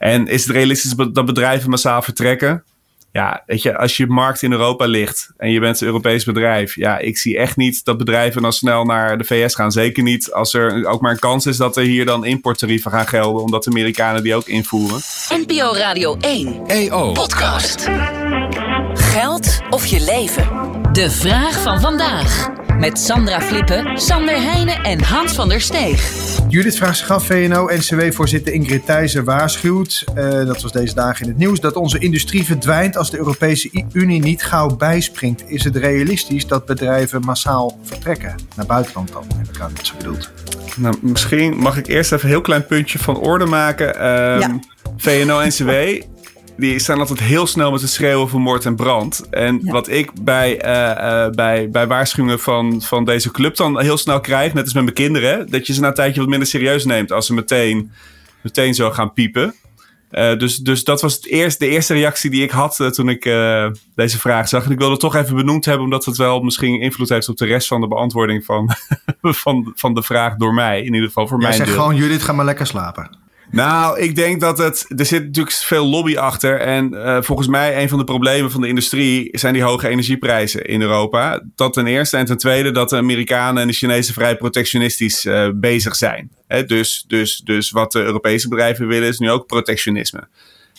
En is het realistisch dat bedrijven massaal vertrekken? Ja, weet je, als je markt in Europa ligt en je bent een Europees bedrijf, ja, ik zie echt niet dat bedrijven dan snel naar de VS gaan. Zeker niet als er ook maar een kans is dat er hier dan importtarieven gaan gelden, omdat de Amerikanen die ook invoeren. NPO Radio 1 EO. podcast. Geld of je leven? De vraag van vandaag. Met Sandra Flippen, Sander Heijnen en Hans van der Steeg. Judith vraagt zich af, VNO-NCW-voorzitter Ingrid Thijssen waarschuwt, eh, dat was deze dagen in het nieuws, dat onze industrie verdwijnt als de Europese Unie niet gauw bijspringt. Is het realistisch dat bedrijven massaal vertrekken? Naar buitenland dan, heb ik aan wat ze bedoelt. Nou, misschien mag ik eerst even een heel klein puntje van orde maken. Ehm Ja. VNO-NCW, die staan altijd heel snel met het schreeuwen van moord en brand. En Ja. wat ik bij, eh, eh, bij, bij waarschuwingen van, van deze club dan heel snel krijg, net als met mijn kinderen, dat je ze na een tijdje wat minder serieus neemt als ze meteen, meteen zo gaan piepen. Eh, dus, dus dat was het eerst, de eerste reactie die ik had toen ik eh, deze vraag zag. En ik wilde het toch even benoemd hebben, omdat het wel misschien invloed heeft op de rest van de beantwoording van, van, van de vraag door mij. In ieder geval voor Jij mijn zegt deel. gewoon, Judith, ga maar lekker slapen. Nou, ik denk dat het. Er zit natuurlijk veel lobby achter. En eh, volgens mij, een van de problemen van de industrie zijn die hoge energieprijzen in Europa. Dat ten eerste. En ten tweede dat de Amerikanen en de Chinezen vrij protectionistisch eh, bezig zijn. Dus, dus, dus wat de Europese bedrijven willen, is nu ook protectionisme.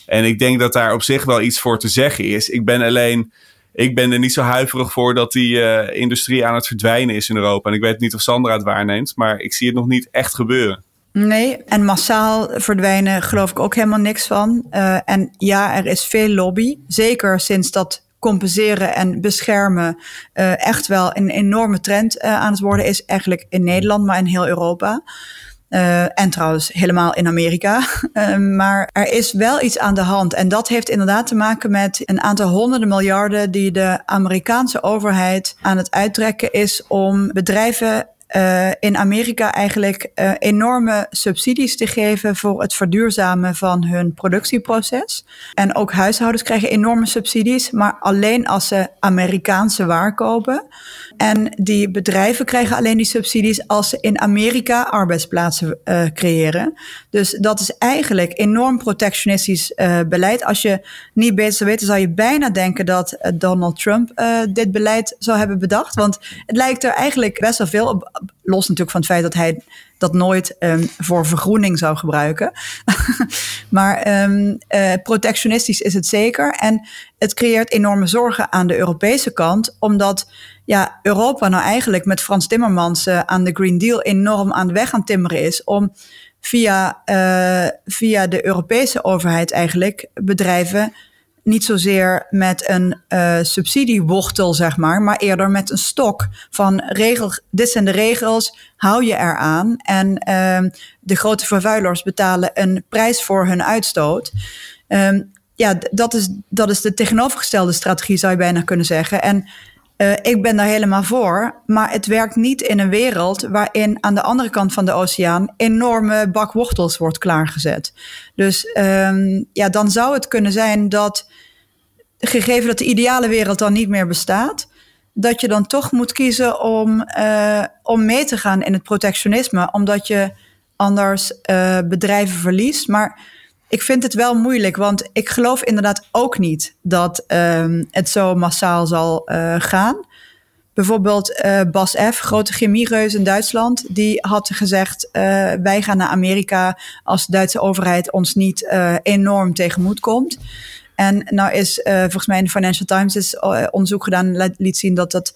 En ik denk dat daar op zich wel iets voor te zeggen is. Ik ben alleen. Ik ben er niet zo huiverig voor dat die eh, industrie aan het verdwijnen is in Europa. En ik weet niet of Sandra het waarneemt, maar ik zie het nog niet echt gebeuren. Nee, en massaal verdwijnen geloof ik ook helemaal niks van. Eh, en ja, er is veel lobby. Zeker sinds dat compenseren en beschermen eh, echt wel een enorme trend eh, aan het worden is. Eigenlijk in Nederland, maar in heel Europa. En trouwens helemaal in Amerika. Maar er is wel iets aan de hand. En dat heeft inderdaad te maken met een aantal honderden miljarden die de Amerikaanse overheid aan het uittrekken is om bedrijven eh, in Amerika eigenlijk eh, enorme subsidies te geven voor het verduurzamen van hun productieproces. En ook huishoudens krijgen enorme subsidies, maar alleen als ze Amerikaanse waar kopen. En die bedrijven krijgen alleen die subsidies als ze in Amerika arbeidsplaatsen eh, creëren. Dus dat is eigenlijk enorm protectionistisch beleid. Als je niet beter zou weten, zou je bijna denken dat Donald Trump dit beleid zou hebben bedacht. Want het lijkt er eigenlijk best wel veel op. Los natuurlijk van het feit dat hij dat nooit ehm, voor vergroening zou gebruiken. maar ehm, eh, protectionistisch is het zeker. En het creëert enorme zorgen aan de Europese kant, omdat ja, Europa nou eigenlijk met Frans Timmermans eh, aan de Green Deal enorm aan de weg aan timmeren is om via, eh, via de Europese overheid eigenlijk bedrijven niet zozeer met een eh, subsidiewortel, zeg maar, maar eerder met een stok van regel, dit zijn de regels, hou je eraan. En ehm, de grote vervuilers betalen een prijs voor hun uitstoot. Ehm, ja, dat is, dat is de tegenovergestelde strategie, zou je bijna kunnen zeggen. En eh, ik ben daar helemaal voor, maar het werkt niet in een wereld waarin aan de andere kant van de oceaan enorme bak wortels wordt klaargezet. Dus ehm, ja, dan zou het kunnen zijn dat, gegeven dat de ideale wereld dan niet meer bestaat, dat je dan toch moet kiezen om, eh, om mee te gaan in het protectionisme, omdat je anders eh, bedrijven verliest. Maar ik vind het wel moeilijk, want ik geloof inderdaad ook niet dat ehm, het zo massaal zal eh, gaan. Bijvoorbeeld eh, Bas F., grote chemiereus in Duitsland, die had gezegd: eh, wij gaan naar Amerika als de Duitse overheid ons niet enorm tegemoet komt. En nou is volgens mij in de Financial Times is onderzoek gedaan liet zien dat, dat,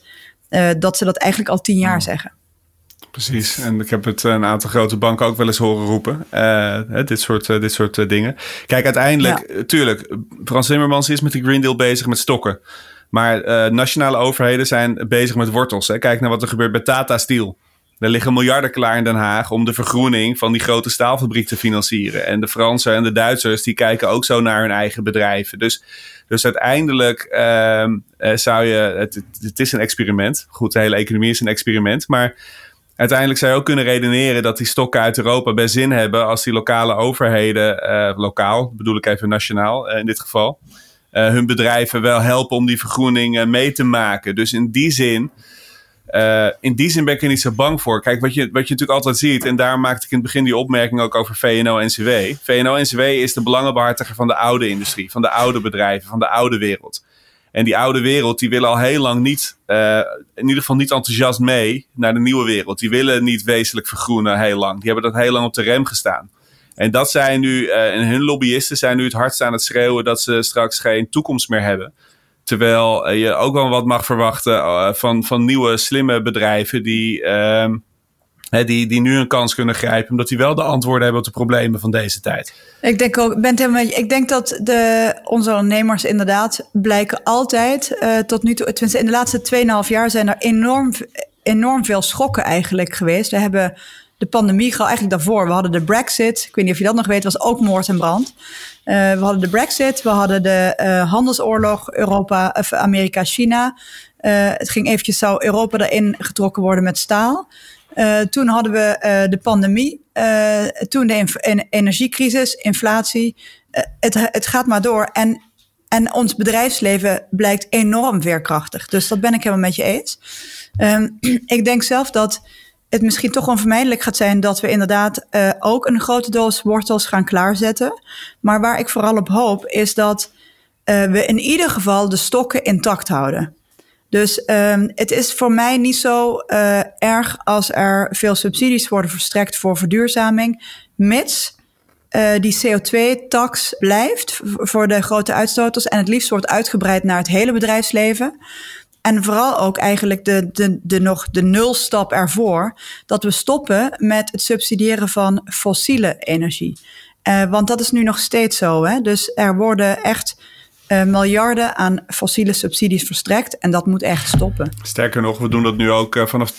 dat ze dat eigenlijk al tien jaar zeggen. Precies, en ik heb het een aantal grote banken ook wel eens horen roepen. eh, dit soort, eh, dit soort eh, dingen. Kijk, uiteindelijk, tuurlijk, Frans Timmermans is met die Green Deal bezig met stokken. Maar nationale overheden zijn bezig met wortels. Hè. Kijk naar wat er gebeurt bij Tata Steel. Er liggen miljarden klaar in Den Haag om de vergroening van die grote staalfabriek te financieren. En de Fransen en de Duitsers die kijken ook zo naar hun eigen bedrijven. Dus, dus uiteindelijk ehm, eh, zou je. Het- het is een experiment. Goed, de hele economie is een experiment. Maar uiteindelijk zou je ook kunnen redeneren dat die stokken uit Europa best zin hebben als die lokale overheden, eh, lokaal bedoel ik even nationaal eh, in dit geval, eh, hun bedrijven wel helpen om die vergroening mee te maken. Dus in die zin in die zin ben ik er niet zo bang voor. Kijk, wat je, wat je natuurlijk altijd ziet, en daar maakte ik in het begin die opmerking ook over VNO-NCW. VNO-NCW is de belangenbehartiger van de oude industrie, van de oude bedrijven, van de oude wereld. En die oude wereld, die willen al heel lang niet, uh, in ieder geval niet enthousiast mee naar de nieuwe wereld. Die willen niet wezenlijk vergroenen heel lang. Die hebben dat heel lang op de rem gestaan. En dat zijn nu, uh, en hun lobbyisten zijn nu het hardst aan het schreeuwen dat ze straks geen toekomst meer hebben. Terwijl je ook wel wat mag verwachten van, van nieuwe slimme bedrijven die, die, die nu een kans kunnen grijpen. Omdat die wel de antwoorden hebben op de problemen van deze tijd. Ik denk ook, ben helemaal, ik denk dat de, onze ondernemers inderdaad blijken altijd uh, tot nu toe. In de laatste 2,5 jaar zijn er enorm, enorm veel schokken eigenlijk geweest. We hebben de pandemie gehad, eigenlijk daarvoor. We hadden de Brexit. Ik weet niet of je dat nog weet, was ook moord en brand. Uh, we hadden de Brexit, we hadden de uh, handelsoorlog Europa, of Amerika-China. Het ging eventjes, zou Europa erin getrokken worden met staal. Toen hadden we de pandemie, toen de energiecrisis, inflatie. het, het gaat maar door. En, en ons bedrijfsleven blijkt enorm veerkrachtig. Dus dat ben ik helemaal met je eens. Um, ik denk zelf dat het misschien toch onvermijdelijk gaat zijn dat we inderdaad ook een grote doos wortels gaan klaarzetten. Maar waar ik vooral op hoop is dat we in ieder geval de stokken intact houden. Dus um, het is voor mij niet zo uh, erg als er veel subsidies worden verstrekt voor verduurzaming, mits die CO2-tax blijft voor de grote uitstoters en het liefst wordt uitgebreid naar het hele bedrijfsleven. En vooral ook eigenlijk de, de, de, nog de nulstap ervoor. Dat we stoppen met het subsidiëren van fossiele energie. Uh, want dat is nu nog steeds zo. Hè? Dus er worden echt uh, miljarden aan fossiele subsidies verstrekt. En dat moet echt stoppen. Sterker nog, we doen dat nu ook uh, vanaf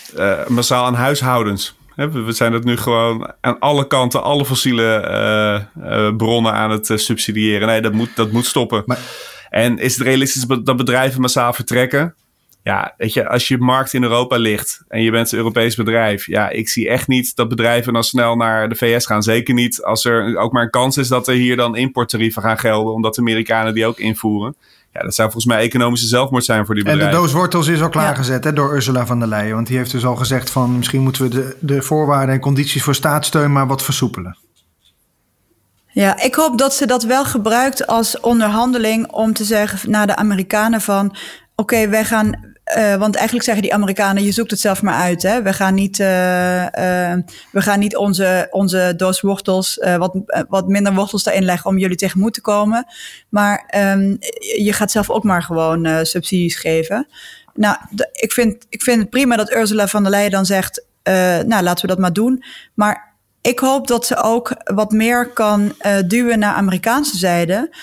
massaal aan huishoudens. We zijn dat nu gewoon aan alle kanten, alle fossiele bronnen aan het subsidiëren. Nee, dat moet, dat moet stoppen. Maar... En is het realistisch dat bedrijven massaal vertrekken? Ja, weet je, als je markt in Europa ligt en je bent een Europees bedrijf, ja, ik zie echt niet dat bedrijven dan snel naar de VS gaan. Zeker niet als er ook maar een kans is dat er hier dan importtarieven gaan gelden, omdat de Amerikanen die ook invoeren. Ja, dat zou volgens mij economische zelfmoord zijn voor die bedrijven. En de doos wortels is al klaargezet ja. hè, door Ursula van der Leyen. Want die heeft dus al gezegd van misschien moeten we de, de voorwaarden en condities voor staatssteun maar wat versoepelen. Ja, ik hoop dat ze dat wel gebruikt als onderhandeling om te zeggen naar de Amerikanen van oké, okay, wij gaan uh, want eigenlijk zeggen die Amerikanen, je zoekt het zelf maar uit. Hè? We gaan niet, uh, uh, we gaan niet onze, onze doos wortels, wat, wat minder wortels daarin leggen om jullie tegemoet te komen. Maar um, je gaat zelf ook maar gewoon subsidies geven. Nou, ik vind, ik vind het prima dat Ursula van der Leyen dan zegt, nou laten we dat maar doen. Maar ik hoop dat ze ook wat meer kan duwen naar Amerikaanse zijde.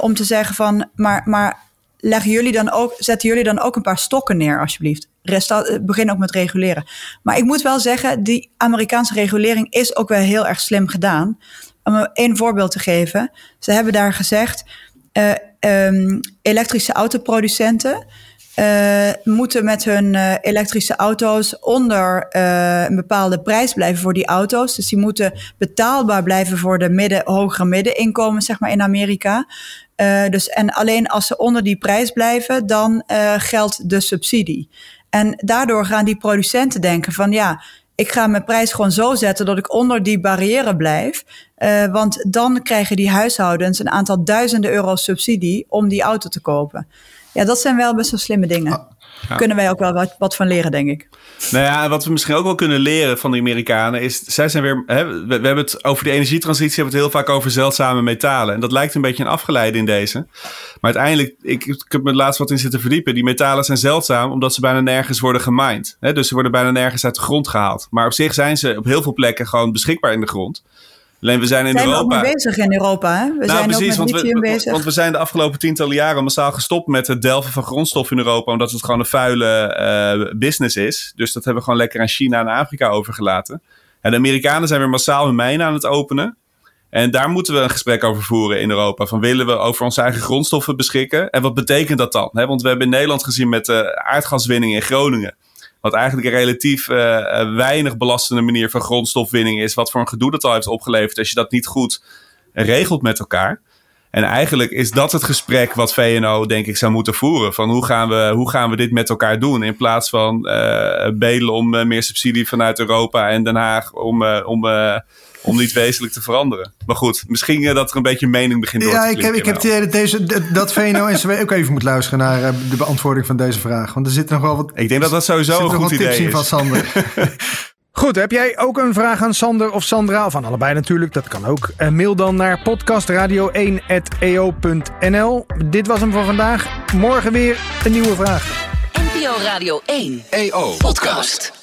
om te zeggen van, maar, maar leggen jullie dan ook, zetten jullie dan ook een paar stokken neer, alsjeblieft. Resta eh, begin ook met reguleren. Maar ik moet wel zeggen, die Amerikaanse regulering is ook wel heel erg slim gedaan. Om één voorbeeld te geven. Ze hebben daar gezegd, uh, um, elektrische autoproducenten uh, moeten met hun uh, elektrische auto's onder uh, een bepaalde prijs blijven voor die auto's. Dus die moeten betaalbaar blijven voor de midden, hogere middeninkomen, zeg maar, in Amerika. dus, en alleen als ze onder die prijs blijven, dan geldt de subsidie. En daardoor gaan die producenten denken van ja, ik ga mijn prijs gewoon zo zetten dat ik onder die barrière blijf. want dan krijgen die huishoudens een aantal duizenden euro subsidie om die auto te kopen. Ja, dat zijn wel best wel slimme dingen. Ja. Kunnen wij ook wel wat, wat, van leren, denk ik. Nou ja, wat we misschien ook wel kunnen leren van de Amerikanen is, zij zijn weer, hè, we, we, hebben het over de energietransitie, hebben het heel vaak over zeldzame metalen. En dat lijkt een beetje een afgeleide in deze. Maar uiteindelijk, ik, ik heb me laatst wat in zitten verdiepen. Die metalen zijn zeldzaam omdat ze bijna nergens worden gemined. Hè? Dus ze worden bijna nergens uit de grond gehaald. Maar op zich zijn ze op heel veel plekken gewoon beschikbaar in de grond. Alleen we zijn in zijn Europa. We ook mee bezig in Europa. Hè? We nou, zijn precies, ook met we, bezig. Want we zijn de afgelopen tientallen jaren massaal gestopt met het delven van grondstof in Europa. Omdat het gewoon een vuile uh, business is. Dus dat hebben we gewoon lekker aan China en Afrika overgelaten. En de Amerikanen zijn weer massaal hun mijnen aan het openen. En daar moeten we een gesprek over voeren in Europa. Van willen we over onze eigen grondstoffen beschikken? En wat betekent dat dan? want we hebben in Nederland gezien met de aardgaswinning in Groningen wat eigenlijk een relatief uh, weinig belastende manier van grondstofwinning is. Wat voor een gedoe dat al heeft opgeleverd als je dat niet goed regelt met elkaar. En eigenlijk is dat het gesprek wat VNO denk ik zou moeten voeren. Van hoe gaan we, hoe gaan we dit met elkaar doen? In plaats van uh, bedelen om uh, meer subsidie vanuit Europa en Den Haag om, uh, om, om niet wezenlijk te veranderen. Maar goed, misschien dat er een beetje mening begint door ja, te ik heb, ik heb het idee dat, deze, dat VNO en CW ook even moet luisteren naar de beantwoording van deze vraag. Want er zit nog wel wat... Ik denk dat dat sowieso een goed idee is. van Sander. Goed, heb jij ook een vraag aan Sander of Sandra? Of aan allebei natuurlijk, dat kan ook. Uh, mail dan naar podcastradio1.eo.nl. Dit was hem voor vandaag. Morgen weer een nieuwe vraag. NPO Radio 1 EO Podcast.